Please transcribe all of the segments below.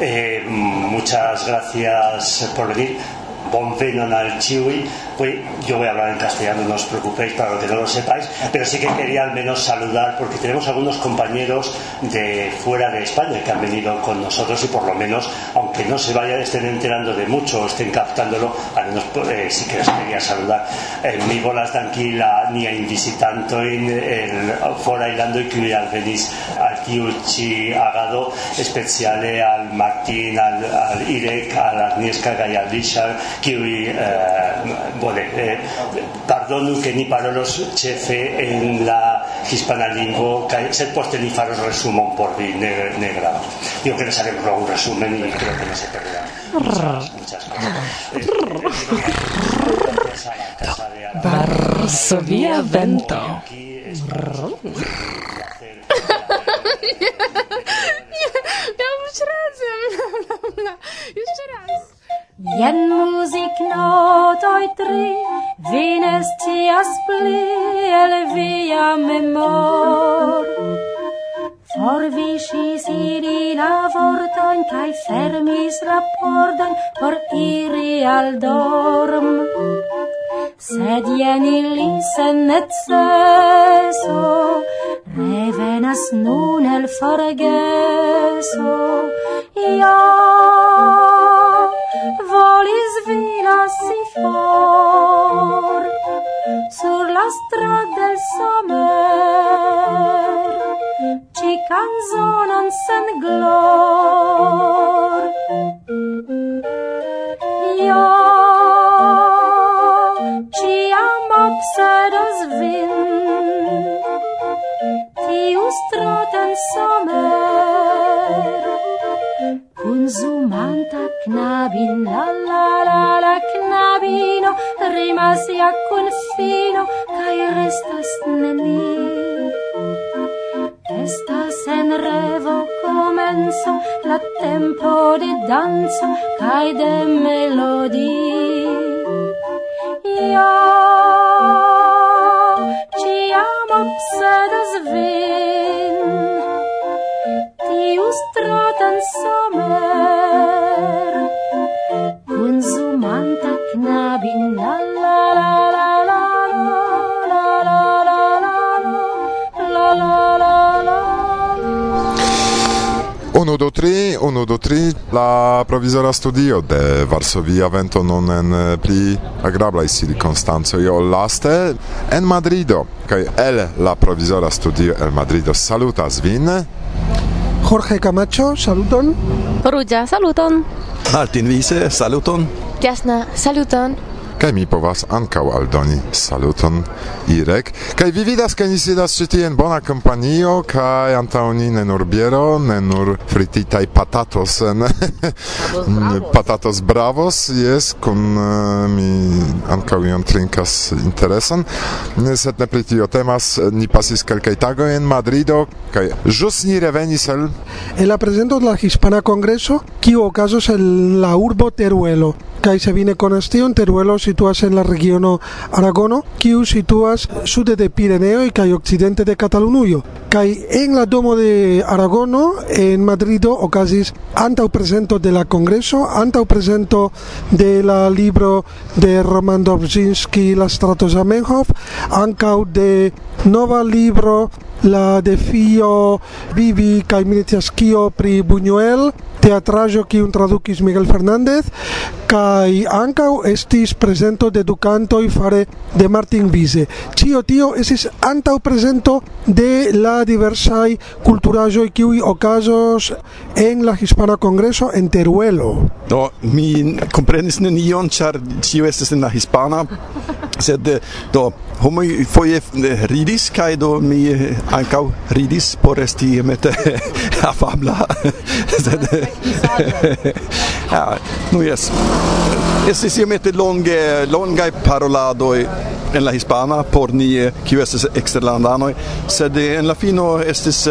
Eh, muchas gracias por venir. Bon venon al chiwi. Pues yo voy a hablar en castellano, no os preocupéis para que no lo sepáis, pero sí que quería al menos saludar porque tenemos algunos compañeros de fuera de España que han venido con nosotros y por lo menos, aunque no se vayan, estén enterando de mucho o estén captándolo, al menos eh, sí que les quería saludar. Eh, mi bolas d'anquí la nia invisitanto en el ilando y que venís al Kiuchi Agado, especiale al Martín, al, al Irek, al Agnieszka y al Richard, que eh, bone, eh, pardonu che ni parolos cefe en la hispana lingua, ca, sed poste ni faros resumon por vi negra. negra. Yo que les haremos un resumen y creo que no se perderá. Muchas, muchas gracias. Varsovia Vento. Miałbyś razem, bla, bla, bla. Jeszcze raz. Jen muzik notoj tri, vi ne scias pli, el via memor. Forviŝis ili la vortojn kaj fermis la pordon por iri al dorm. Sed jen ili sen neceso venas nun el forgeso. Ja volis vi lasi for sur la strada del somer ci canzonon sen glor. Io ciam obsedos vin fino kai restas neni estas en revo komenco la tempo de danco kai de melodio 1 do 3 la provizora studio de Varsovia vento non en eh, pli agrabla circonstanco io laste en Madrido kaj el la provizora studio el Madrido. Salutas vin Jorge Camacho saluton. Ruĝa saluton. Martin Wiese saluton. Jasna saluton kaj mi povas ankaŭ aldoni saluton Irek. Kaj vi vidas ke ni sidas ĉi tie en bona kompanio kaj antaŭ ni ne nur biero ne nur frititaj patatos en mm, patatos bravos. Jes kun mi ankaŭ iom trinkas interesan sed ne pri tio temas ni pasis kelkaj tagoj en Madrido kaj ĵus ni revenis el en la prezento de la Hispana Kongreso kiu okazos en la urbo Teruelo. Kaj se vine konas tion, Teruelo situas en la regiono Aragono, kiu situas sude de Pireneo kaj okcidente de Catalunujo. Kaj en la domo de Aragono, en Madrido, okazis antaŭ presento de la Congreso, antaŭ presento de la libro de Roman Dobzhinsky, La strato Zamenhof, ankaŭ de nova libro la defio vivi kaj militias kio pri Buñuel, teatrajo kiun tradukis Miguel Fernández kaj ankaŭ estis presento de edukantoj fare de Martin Vise. Ĉio tio estis antaŭ presento de la diversaj kulturaĵoj kiuj okazos en la Hispana Kongreso en Teruelo. Do mi comprenis nenion, char ĉio estes en la hispana sed eh, do homoj foje eh, ridis kaj do mi eh, ankaŭ ridis por esti iomete afabla. Sed ja ah, nu jes. Estis iomete longe longaj paroladoj en la hispana por ni kiu estas eksterlandanoj. Sed en la fino estis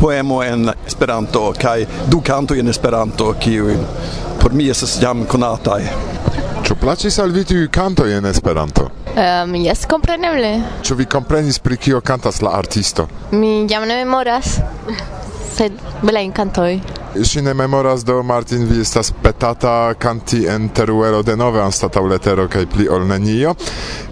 poemo en Esperanto kaj du kantoj en Esperanto kiu por mi estas jam konataj. Ĉu plaĉis al vi tiuj kantoj en Esperanto? Um, yes, compreneble. Ĉu vi komprenis pri kio kantas la artisto? Mi jam ne memoras, sed belajn kantoj. Si ne memoras do Martin vi estas petata canti en teruelo denove anstataŭ letero kai pli ol nenio.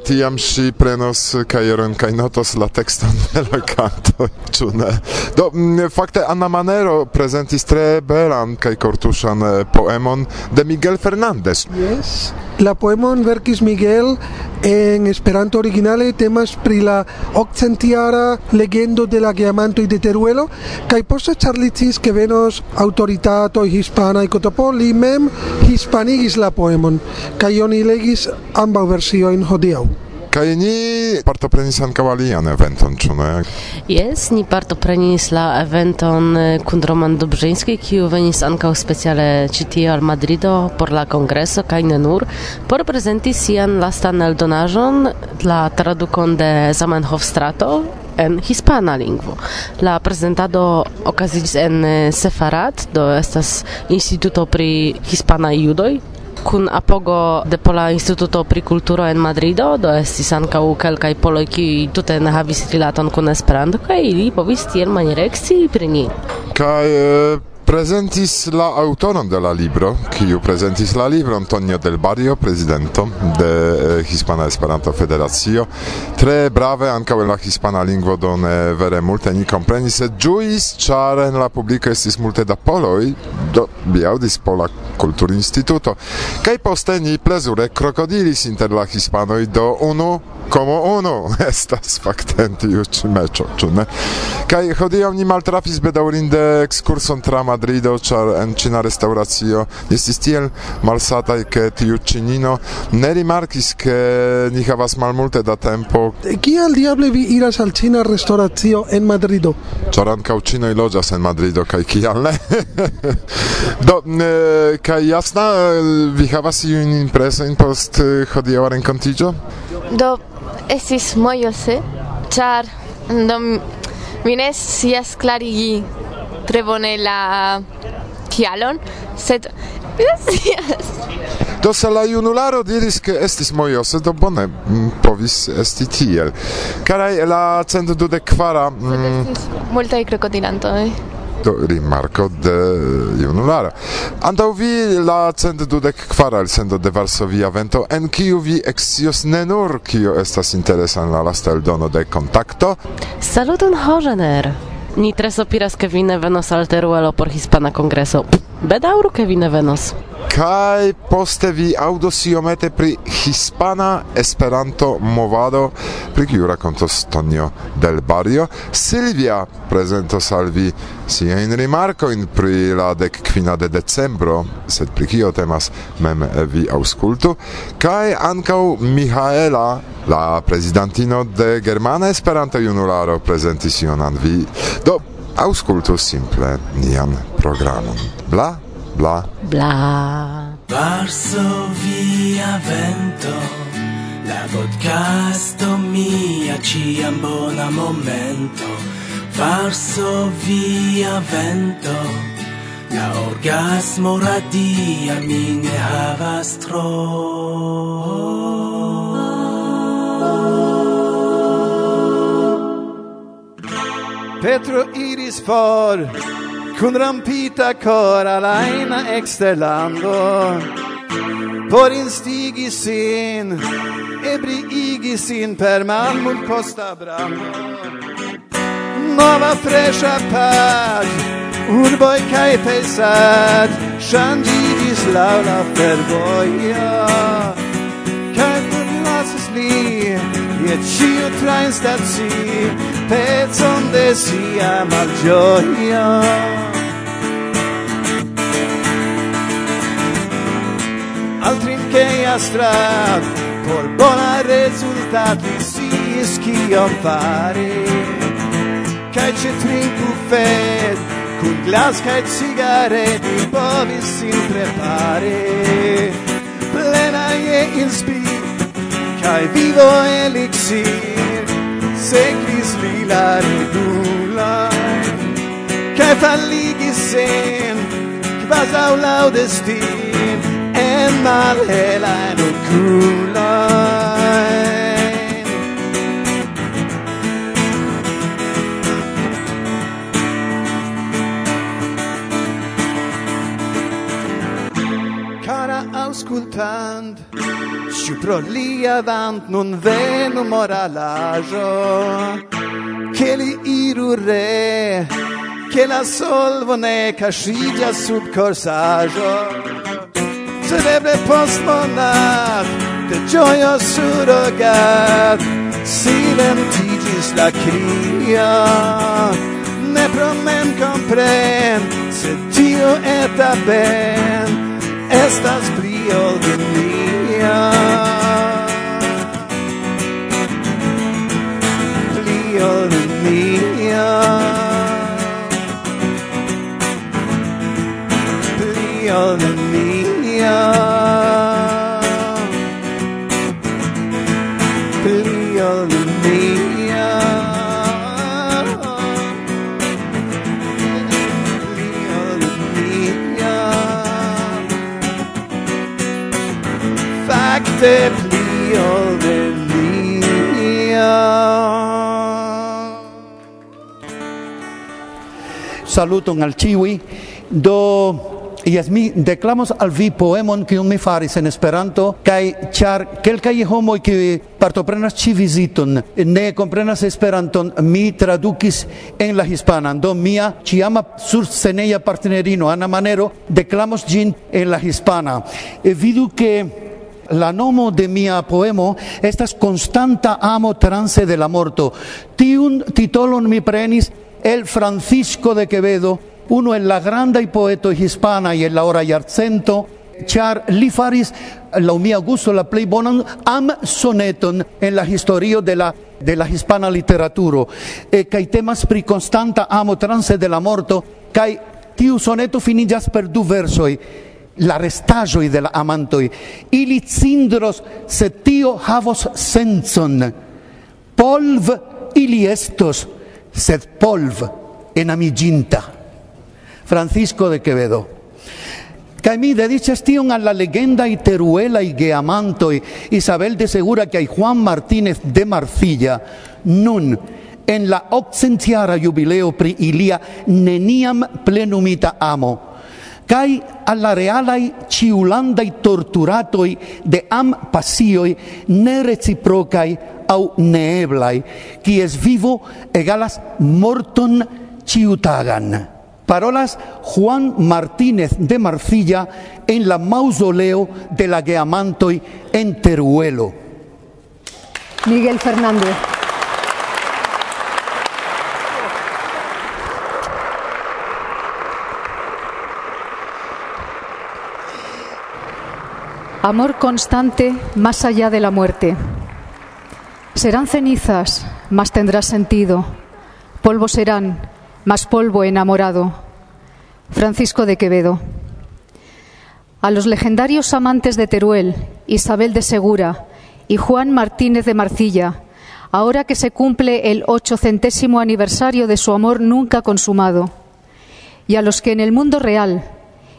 Tiam si prenos kajeron kai notos la tekston de la canto. ĉu ne? Do mm, fakte Anna Manero prezentis tre belan kai kortuŝan eh, poemon de Miguel Fernandez. Yes. La poemon verkis Miguel en Esperanto originale temas pri la okcentiara legendo de la geamantoj de Teruelo kaj poste ĉarlicis ke venos aŭtoritatoj hispanaj kotopo li mem hispanigis la poemon kaj oni legis ambaŭ versiojn hodiaŭ. Kaj ni partoprenis ankaŭ alian eventon, ĉu ne? Yes, ni partoprenis la eventon kun Roman Dobrzyński, kiu venis ankaŭ speciale ĉi tie al Madrido por la kongreso kaj ne nur por prezenti sian lastan eldonaĵon, la tradukon de Zamenhof strato en hispana lingvo. La prezentado okazis en Sefarad, do estas instituto pri hispanaj judoj kun apogo de Pola Instituto pri Kulturo en Madrido, do estis ankaŭ kelkaj poloj kiuj tute ne havis rilaton kun Esperanto kaj ili povis tiel maniere ekscii pri ni. Kaj eh, presentis la autoron de la libro, kiu presentis la libron Antonio del Barrio, presidento de eh, Hispana Esperanto Federacio. Tre brave ankaŭ en la hispana lingvo do ne vere multe ni komprenis, sed ĝuis, ĉar en la publiko estis multe da poloj, do mi aŭdis pola kulturinstituto. Kaj poste ni plezure krokodilis inter la hispanoj do unu como uno estas fakte en tiu ĉi meĉo, ĉu ne? Kaj hodiaŭ ni maltrafis bedaŭrinde ekskurson tra Madrido, ĉar en ĉina restauracio estis tiel malsataj, ke tiu ĉinino ne rimarkis, ke ni havas malmulte da tempo. Kial diable vi iras al ĉina restauracio en Madrido? Ĉar ankaŭ ĉinoj loĝas en Madrido, kaj kial ne? Do, kaj jasna, vi havas iujn impresojn post hodiaŭa renkontiĝo? Do estis mojose, ĉar do mi ne scias klarigi tre bone la kialon, sed mi scias. Do se la junularo diris ke estis mojose, do bone mm, povis esti tiel. Karaj la cento dudek kvara... Mm, multaj krokodilantoj do rimarko de eh, junularo. Antau vi la cent dudek kvara elsendo de Varsovia vento, en kiu vi excios ne nur kio estas interesan la lasta eldono de kontakto. Saluton Hogener! Ni tres opiras vi ne venos alteruelo por hispana Kongreso. Bedauru vi ne venos kai poste vi audos iomete pri hispana Esperanto movado pri kiu rakontos Tonio del Barrio. Silvia prezentos al vi siajn rimarkojn pri la dek kvina de decembro, sed pri kio temas mem vi aŭskultu, kaj ankaŭ Mihaela la prezidantino de Germana Esperanto Junularo prezentis ion al vi. Do aŭskultu simple nian programon. Bla bla. Bla. Varsovia vento la podcasto mia ciam bona momento. Varsovia vento la orgasmo radia mi ne havas tro Petro iris for Kun rampita coralaina exterlando Por instigi sin Ebriigi sin per malmul costa brando Nova fresha pag Urboi cae pesad Shandigis laula fervoia Cae per lasis li Et ciu tra instazi Pezon de sia malgioia. che trad por bona rezultat li schion fare. Kai ci trinku fed kun glas kai cigaret povis sin prepare. Plena je inspir kai vivo elixir sekvis li la regulaj kaj faligis sin kvazaŭ laŭ mal helain und kuhlein. Cara auscultand, sciu pro lia vant non venu moralajo, che li iru re, che la solvo ne casciglia sub corsaggio. Celebre postmonat de gioia surrogat Silentigis la cria Ne promem compren Se tio eta ben Estas pli ol de mi. Saluton al ciui, do Ies mi declamos al vi poemon que mi faris en Esperanto, kai char kelkai homoi que partoprenas ci visiton ne comprenas Esperanton, mi tradukis en la hispanan. Do mia ciama sur seneia partnerino Ana Manero declamos gin en la hispana. E vidu que la nomo de mia poemo estas constanta amo transe de la morto. Tiun titolon mi prenis el Francisco de Quevedo, uno el la granda y poeto hispana y el la hora jarcento, char li faris la mia gusto la plej bonan am soneton en la historio de la de la hispana literaturo e kai temas pri constanta amo transe de la morto kai tiu soneto finillas per du versoi la restaĵoj de la amantoj ili cindros se tio havos sencon polv ili estos sed polv enamiĝinta Francisco de Quevedo. Kaj mi dediĉas tion al la legenda y teruela y geamantoj Isabel de Segura kaj Juan Martínez de Marcilla nun en la okcentiara jubileo pri ilia neniam plenumita amo. Kai alla realai ciulandai torturatoi de am pasioi ne reciprocai au neeblai, qui es vivo egalas morton ciutagan. Parolas Juan Martínez de Marcilla en la mausoleo de la Geamantoi en Teruelo. Miguel Fernández. Amor constante más allá de la muerte. Serán cenizas, más tendrás sentido. Polvo serán, más polvo enamorado. Francisco de Quevedo. A los legendarios amantes de Teruel, Isabel de Segura y Juan Martínez de Marcilla, ahora que se cumple el ochocentésimo aniversario de su amor nunca consumado, y a los que en el mundo real,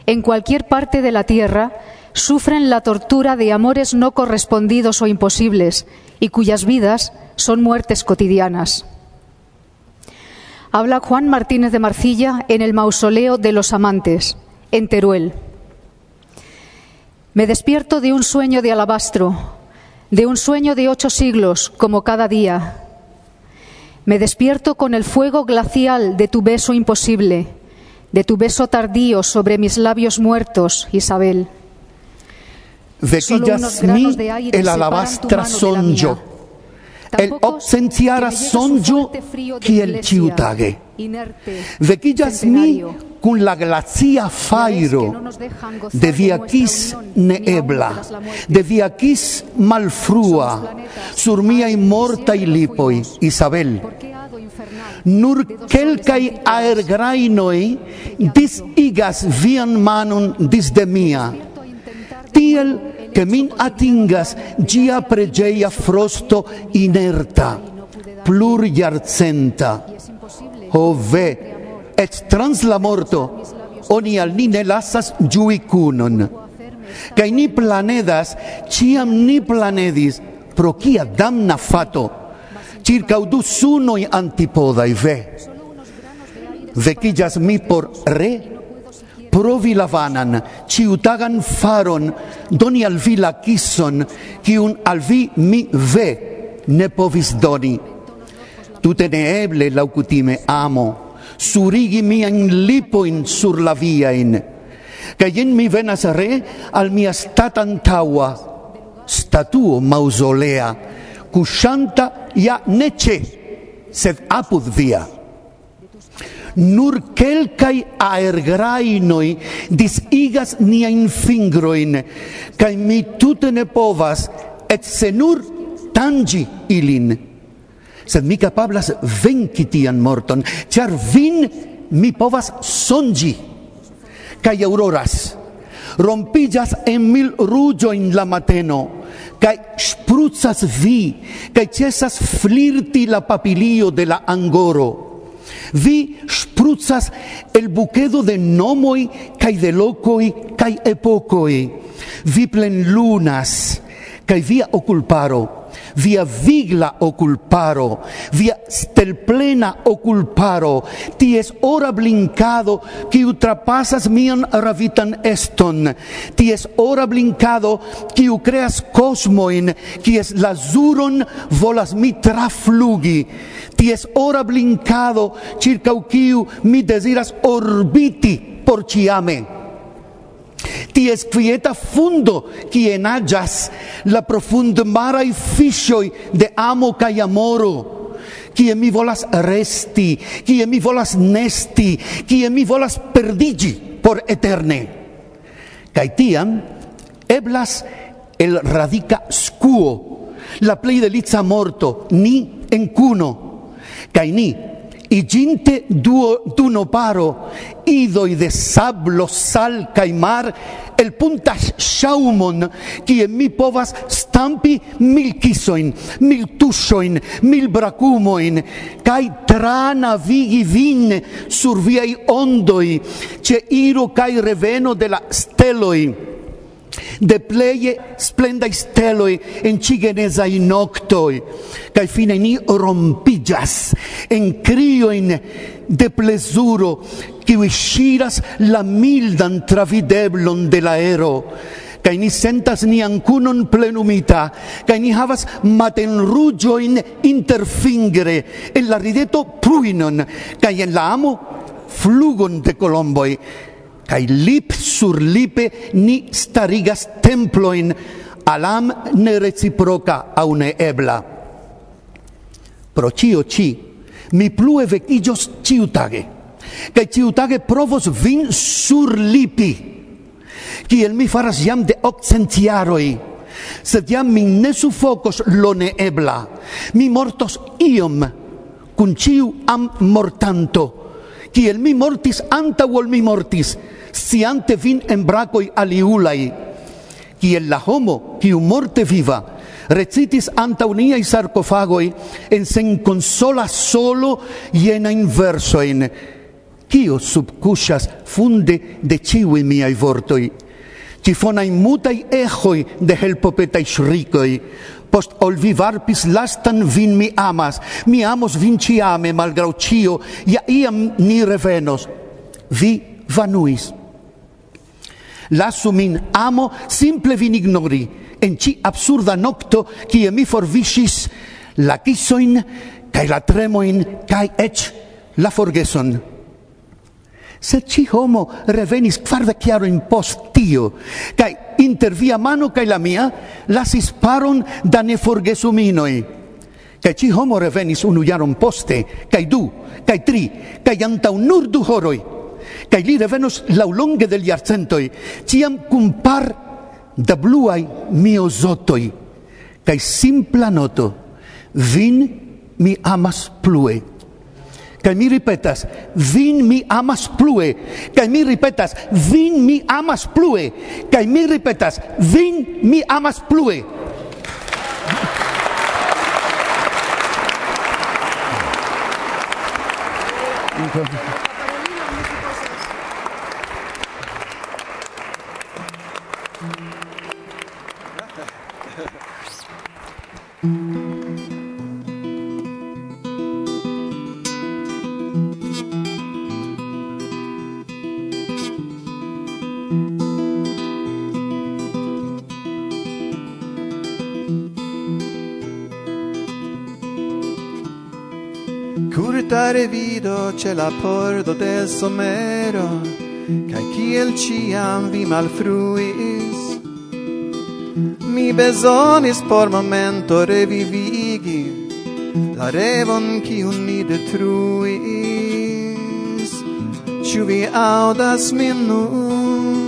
en cualquier parte de la tierra, sufren la tortura de amores no correspondidos o imposibles y cuyas vidas son muertes cotidianas. Habla Juan Martínez de Marcilla en el mausoleo de los amantes, en Teruel. Me despierto de un sueño de alabastro, de un sueño de ocho siglos, como cada día. Me despierto con el fuego glacial de tu beso imposible, de tu beso tardío sobre mis labios muertos, Isabel de que yasmí el alabastra son yo. El obsentiara son yo que el chiutage. De que yasmí con la glacia fairo, de diaquis neebla, de diaquis malfrua, surmía inmorta y lipoi, Isabel. Nur quelcai aergrainoi dis igas vian manum dis de mia. tiel che min atingas gia pregeia frosto inerta, plur iarcenta. O ve, et trans la morto, oni al ni ne lasas giui cunon. Cai ni planedas, ciam ni planedis, pro cia damna fato, circa du sunoi antipodai ve. Vecillas mi por re provi la vanan, ciutagan faron, doni al vi la kisson, kiun al vi mi ve ne povis doni. Tute neeble laucutime amo, surigi mian lipoin sur la viain, ca jen mi venas re al mia statan taua, statuo mausolea, cuscianta ja nece, sed apud via nur quelcai aergrainoi disigas niain fingroin, cae mi tute ne povas, et se nur tangi ilin. Sed mi capablas venci tian morton, char vin mi povas songi, cae auroras, rompigas en mil rugio in la mateno, cae spruzzas vi, cae cesas flirti la papilio de la angoro, Vi spruzzas el buquedo de nomoi cae de locoi cae epocoi. Vi plen lunas cae via oculparo via vigla oculparo, via stelplena oculparo, ties ora blincado qui trapasas mian ravitan eston, ties ora blincado qui creas cosmoin, quies lazuron volas mi traflugi, ties ora blincado circa quiu mi desiras orbiti por ciame ties quieta fundo qui agas la profundmaraj fishoi de amo kai amoro qui mi volas resti, qui mi volas nesti, qui mi volas perdigi por eterne. kai tiam eblas el radica scuo, la plei delica morto, ni en cuno, kai ni iginte duo dunoparo idoi de sablo sal kaj mar el puntas shaumon kie mi povas stampi mil kisoin mil tuŝojn mil bracumoin kai trana vigi vin sur viai ondoi che iro kai reveno de la steloi de pleje splendai steloi en cigenezai noctoi, cae fine ni rompigas en crioin de plesuro, kiwi shiras la mildan travideblon de la ero, kai ni sentas ni ancunon plenumita, kai ni havas maten rugioin interfingre, en la rideto pruinon, kai en la amo flugon de colomboi, kai lip sur lipe ni starigas temploin. Alam ne reciproca au ne ebla. Pro cio ci mi plue vecigios ciutage. Kai ciutage provos vin sur lipi kiel mi faras jam de ocentiaroi sed jam mi ne sufocos lo ne ebla. Mi mortos iom cun ciu am mortanto kiel mi mortis anta ol mi mortis, si ante vin en bracoi aliulai, kiel la homo, kiu morte viva, recitis anta unia i sarcofagoi, en sen consola solo iena inversoin, kio subcusas funde de ciui miai vortoi, cifonai mutai ejoi de helpopetai shricoi, post ol vi varpis lastan vin mi amas, mi amos vin ciame malgrau cio, ja iam ni revenos, vi vanuis. Lasu min amo simple vin ignori, en ci absurda nocto, cie mi forvisis la kisoin, cae la tremoin, cae ec la forgeson se ci homo revenis farda chiaro in post tio, kaj inter via mano kai la mia lasis paron da neforgesuminoj. Kaj ci homo revenis unu jaron poste, kaj du, kaj tri, cae anta un nur du horoi, Kaj li revenos laulonge del iarcentoi, ciam cum par da bluai miozotoj. Kaj simpla noto, vin mi amas plue. Kaj mi ripetas, vin mi amas plue. Kaj mi ripetas, vin mi amas plue. Kaj mi ripetas, vin mi amas plue. Curta revido c'è la pordo del somero Cai kiel ciam vi malfruis. Mi besonis por momento revivigi La revon cium mi detruis. Ciu vi audas min nun?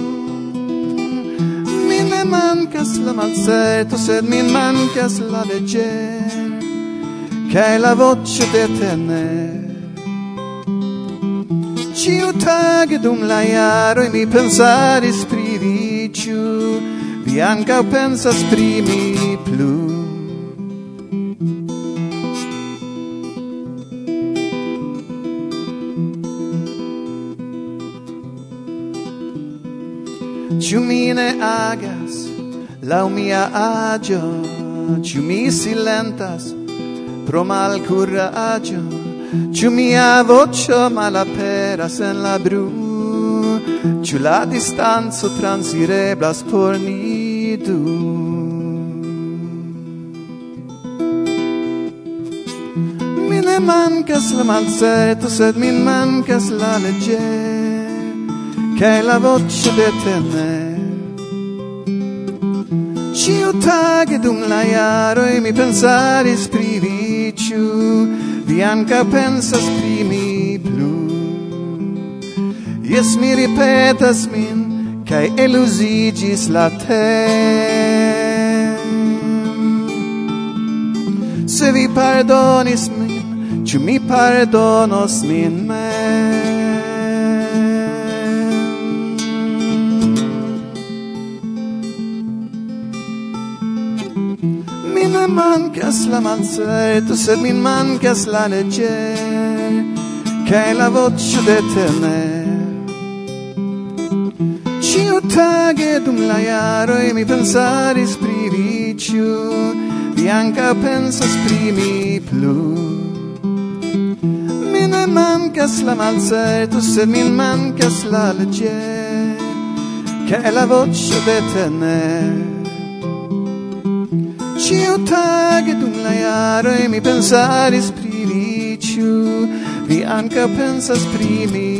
Mi ne mancas la malcerto, sed mi mancas la leggero che la voce de tene Ciu tage dum la iaro mi pensare pri vi ciu vi anca pensa pri mi plu. Ciu mi ne agas lau mia agio Ciu mi silentas pro mal coraggio, ciò mia voce ma la pera sen la bru, ciò la distanza transirebla spornidu. ne mancas la malcerto, sed min mancas la legge, che è la voce de tene. Ciu tage dum la e mi pensare scrivi ciu vi anca pensas pri mi plu. Jes mi ripetas min, cae elusigis la tem. Se vi pardonis min, ciu mi pardonos min men me mancas la manzeto, se mi mancas la legge, cae la voce de teme. Ciu tage dum la jaroi mi pensaris pri viciu, vi anca pensas plu. Mi ne mancas la malzeto, se mi mancas la legge, cae la voce de teme. Ciu tage dum la jaro mi pensaris pri vi, ciu vi anca pensas pri mi.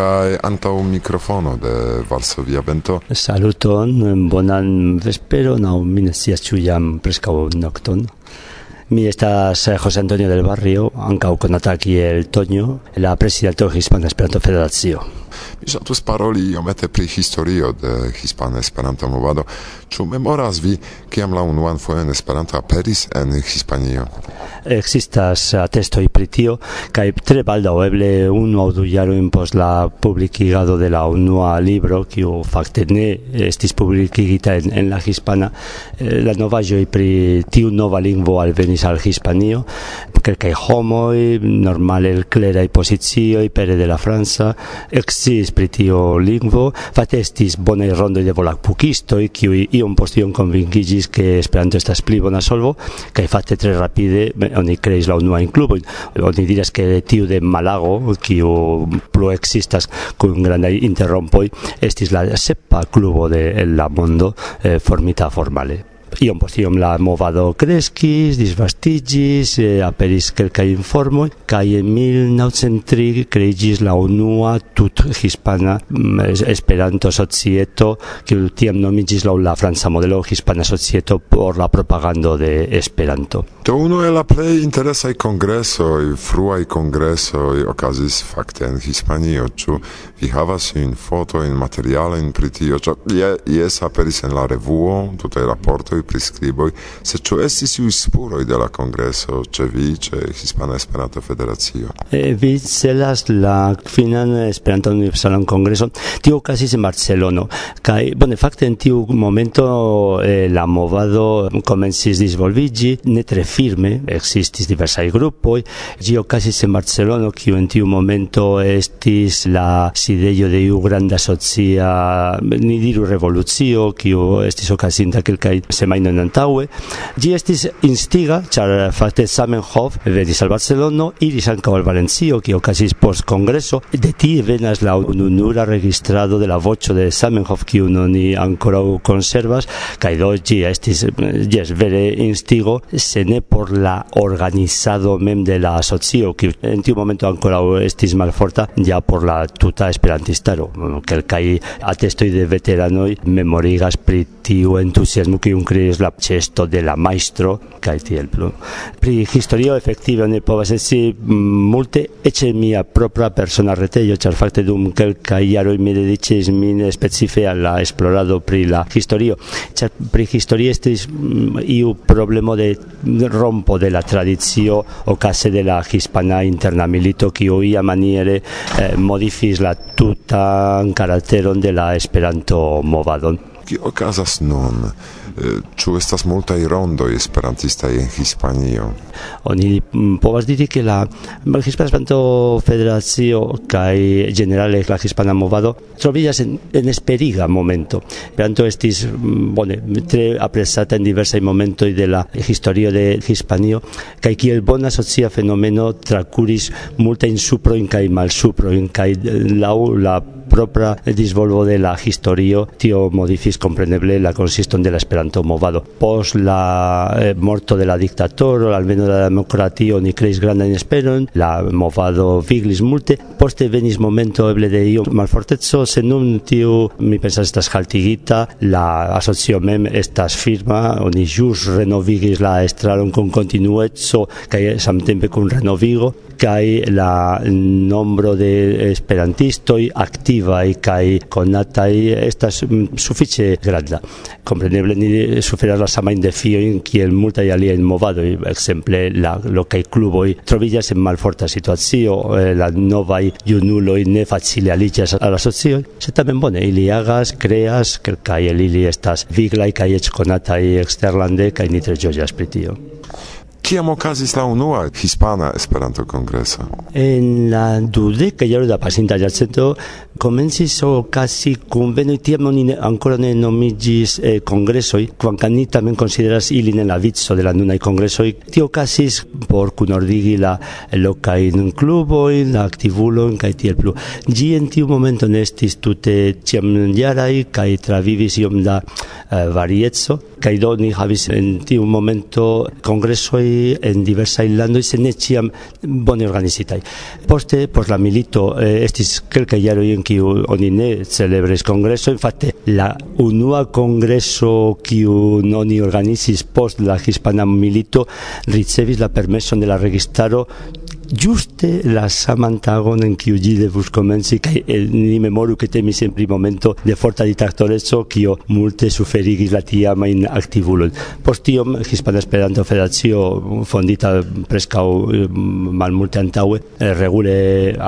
kai antau mikrofono de Varsovia Vento. Saluton, bonan vesperon, aŭ mi ne scias ĉu jam nokton. Mi estas José Antonio del Barrio, ankaŭ konata el Toño, la prezidanto Hispana Esperanto Federacio. Mi ŝatus paroli iomete pri historio de Hispana Esperanto movado. Ĉu memoras vi kiam la unuan fojon Esperanto aperis en Hispanio? existas atestoi pri tio kaj tre baldaŭ eble unu aŭ du jarojn post la publikigado de la unua libro kiu fakte ne estis publikigita en, en la hispana eh, la novaĵoj pri tiu nova lingvo alvenis al Hispanio. Kelkaj homoj normale el kleraj pozicioj pere de la franca exis pri tio lingvo. Fakte estis bonaj rondoj de volapukistoj kiuj iom post iom konvinkigis ke Esperanto estas pli bona solvo kaj fakte tre rapide oni creis la unua clubojn oni diras ke tiu de Malago kiu plu existas kun grandaj interrompoj estis la sepa klubo de la mondo eh, formita formale iom post iom la movado crescis, disvastigis, eh, aperis kelkaj informoj cae en 1903 kreigis la unua tut hispana mm, Esperanto societo que tiam nomigis la, la franza modelo hispana societo por la propagando de Esperanto. Do unu el la plej i kongresoj, fruaj i ocasis facte en Hispanio, ciu vi havas in fotojn, materiale, in pritio, ciu yes, aperis en la revuo, tutte raportoj aliaj priskriboj, se ĉu estis iuj spuroj de la kongreso ĉe vi, ĉe Hispana Esperanto-Federacio? E, vi celas la kvinan Esperanto-Universalan Kongreson, tio okazis en Barcelono, kaj bone fakte en tiu momento eh, la movado komencis disvolviĝi ne tre firme, ekzistis diversaj grupoj, ĝi okazis en Barcelono, kiu en tiu momento estis la sidejo de iu granda socia ni diru revolucio, kiu estis okazinta kelkaj semajnoj semajnon antaŭe. Ĝi estis instiga, ĉar fakte Zamenhof venis al Barcelono, iris ankaŭ al Valencio, kie okazis post kongreso. De tie venas la ununura registrado de la voĉo de Zamenhof, kiu oni ankoraŭ konservas, kaj do ĝi estis jes vere instigo, se ne por la organizado mem de la asocio, kiu en tiu momento ankoraŭ estis malforta, ja por la tuta esperantistaro, kelkaj atestoj de veteranoj memorigas pri tiu entuziasmo kiun diris la cesto de la maestro kaj tiel plu. Pri historio efektive ne povas esti mm, multe eĉ mia propra persona retejo, ĉar fakte dum kelkaj jaroj mi dediĉis min specife al la esplorado pri la historio, ĉar pri historio estis mm, iu problemo de rompo de la tradicio okaze de la hispana interna milito kiu ia maniere eh, modifis la tutan karakteron de la Esperanto movadon. Kio okazas nun? Eh, ĉu estas multaj rondoj esperantistaj en Hispanio? Oni mm, povas diri ke la Hispana Esperanto Federacio kaj ĝenerale la hispana movado troviĝas en, en esperiga momento. Esperanto estis mm, bone tre apresata en diversaj momentoj de la historio de Hispanio kaj kiel bona socia fenomeno trakuris multajn suprojn kaj malsuprojn kaj eh, laŭ la propra disvolvo de la historio tio modifis kompreneble la konsiston de la Esperanto esperanto movado post la eh, morto de la dictatoro almeno de la democratio, ni creis granda in esperon la movado viglis multe. Poste venis momento eble de io malfortezzo, se nun tiu mi pensas estas haltigita la asocio mem estas firma oni jus renovigis la estralon con continuezzo kaj samtempe con renovigo kai la nombro de esperantistoj aktivaj kai conatai estas mm, sufiĉe granda. Kompreneble ni suferas la samajn defiojn kiel multaj aliaj movadoj, ekzemple la lokaj kluboj troviĝas en malforta situacio, eh, la novaj junuloj ne facile aliĝas al la socio, sed tamen bone ili agas, kreas, kelkaj el ili estas viglaj kaj eĉ konataj eksterlande kaj ni tre ĝojas pri tio. Kiam okazis la unua hispana Esperanto-kongreso? En la dudeka jaro da pasinta jarcento komencis okazi kunvenoj tiam oni ankoraŭ ne nomiĝis eh, kongresoj, kvankam ni tamen konsideras ilin en la vico de la nunaj kongresoj. Tio okazis por kunordigi la lokajn klubojn, la aktivulojn kaj tiel plu. Ĝi en tiu momento ne estis tute ĉiamjaraj kaj travivis iom da eh, varieco kaj do ni havis en tiu momento kongresoj en diversaj landoj se ne ĉiam bone organizitaj. Poste por la milito eh, estis kelkaj jaroj en kiu oni ne celebris kongresojn, fakte la unua kongreso kiu oni organizis post la hispana milito ricevis la permeson de la registaro giuste la samantagon en kiu ĝi devus komenci kaj eh, ni memoru ke temis en pri momento de forta diktatorezzo kio multe suferigis la tiamajn aktivulojn. Post tiom Hispana Esperanto Federacio fondita preskaŭ mm, malmulte antaŭe eh, regule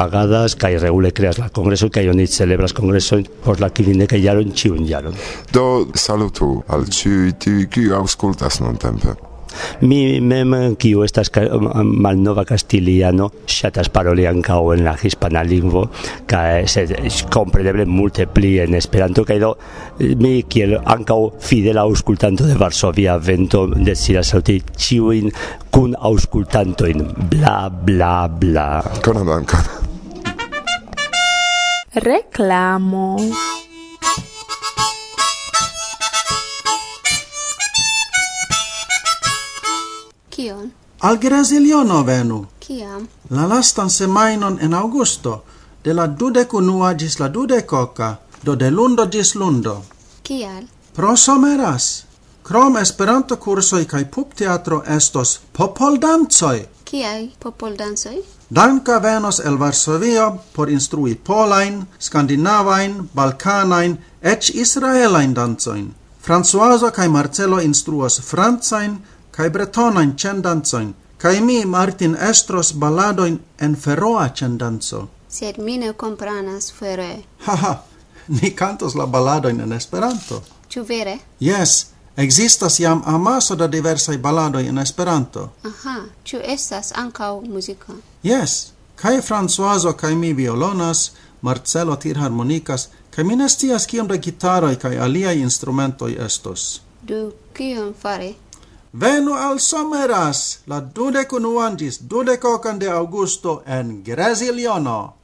agadas kaj regule kreas la kongreso kaj oni celebras kongresojn por la kvindekaj jaron ĉiun jaron. Do salutu al ĉiuj tiuj kiuj aŭskultas nuntempe. Mi mem, kiu estas ka, um, um, malnova castiliano, ŝatas paroli ankaŭ en la hispana lingvo, kaj sed kompreneble multe pli en Esperanto, kaj do mi kiel ankaŭ fidela aŭskultanto de Varsovia vento deziras saluti ĉiujn kun aŭskultantojn. Bla, bla, bla. Konan dankon. Reclamo. Kion? Al Graziliono venu. Kiam? La lastan semainon en augusto, de la dudec unua gis la dudec do de lundo gis lundo. Kial? Pro someras. Krom esperanto cursoi cae pup teatro estos popol danzoi. Kiai Danka danzoi? Venos el Varsovio por instrui polain, skandinavain, balkanain, ec israelain danzoin. Francoaso kai Marcelo instruos francain, kai bretonain cendanzoin, kai mi Martin estros baladoin en feroa cendanzo. Sed mi ne compranas fere. Ha ha, ni cantos la baladoin en Esperanto. Ciu vere? Yes, Existas jam amaso da diversai balladoi in Esperanto. Aha, ciu estas ancau musica? Yes, cae Françoiso cae mi violonas, Marcelo tir harmonicas, cae mi nestias ciam da gitaroi cae aliai instrumentoi estos. Du, kion fare? Venu al Someras la dudec unuan gis dudec ocan de augusto en Gresiliono.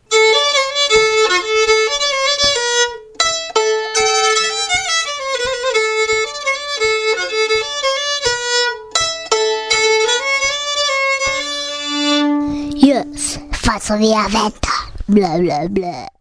Yes, faccio via vetta. Bla bla bla.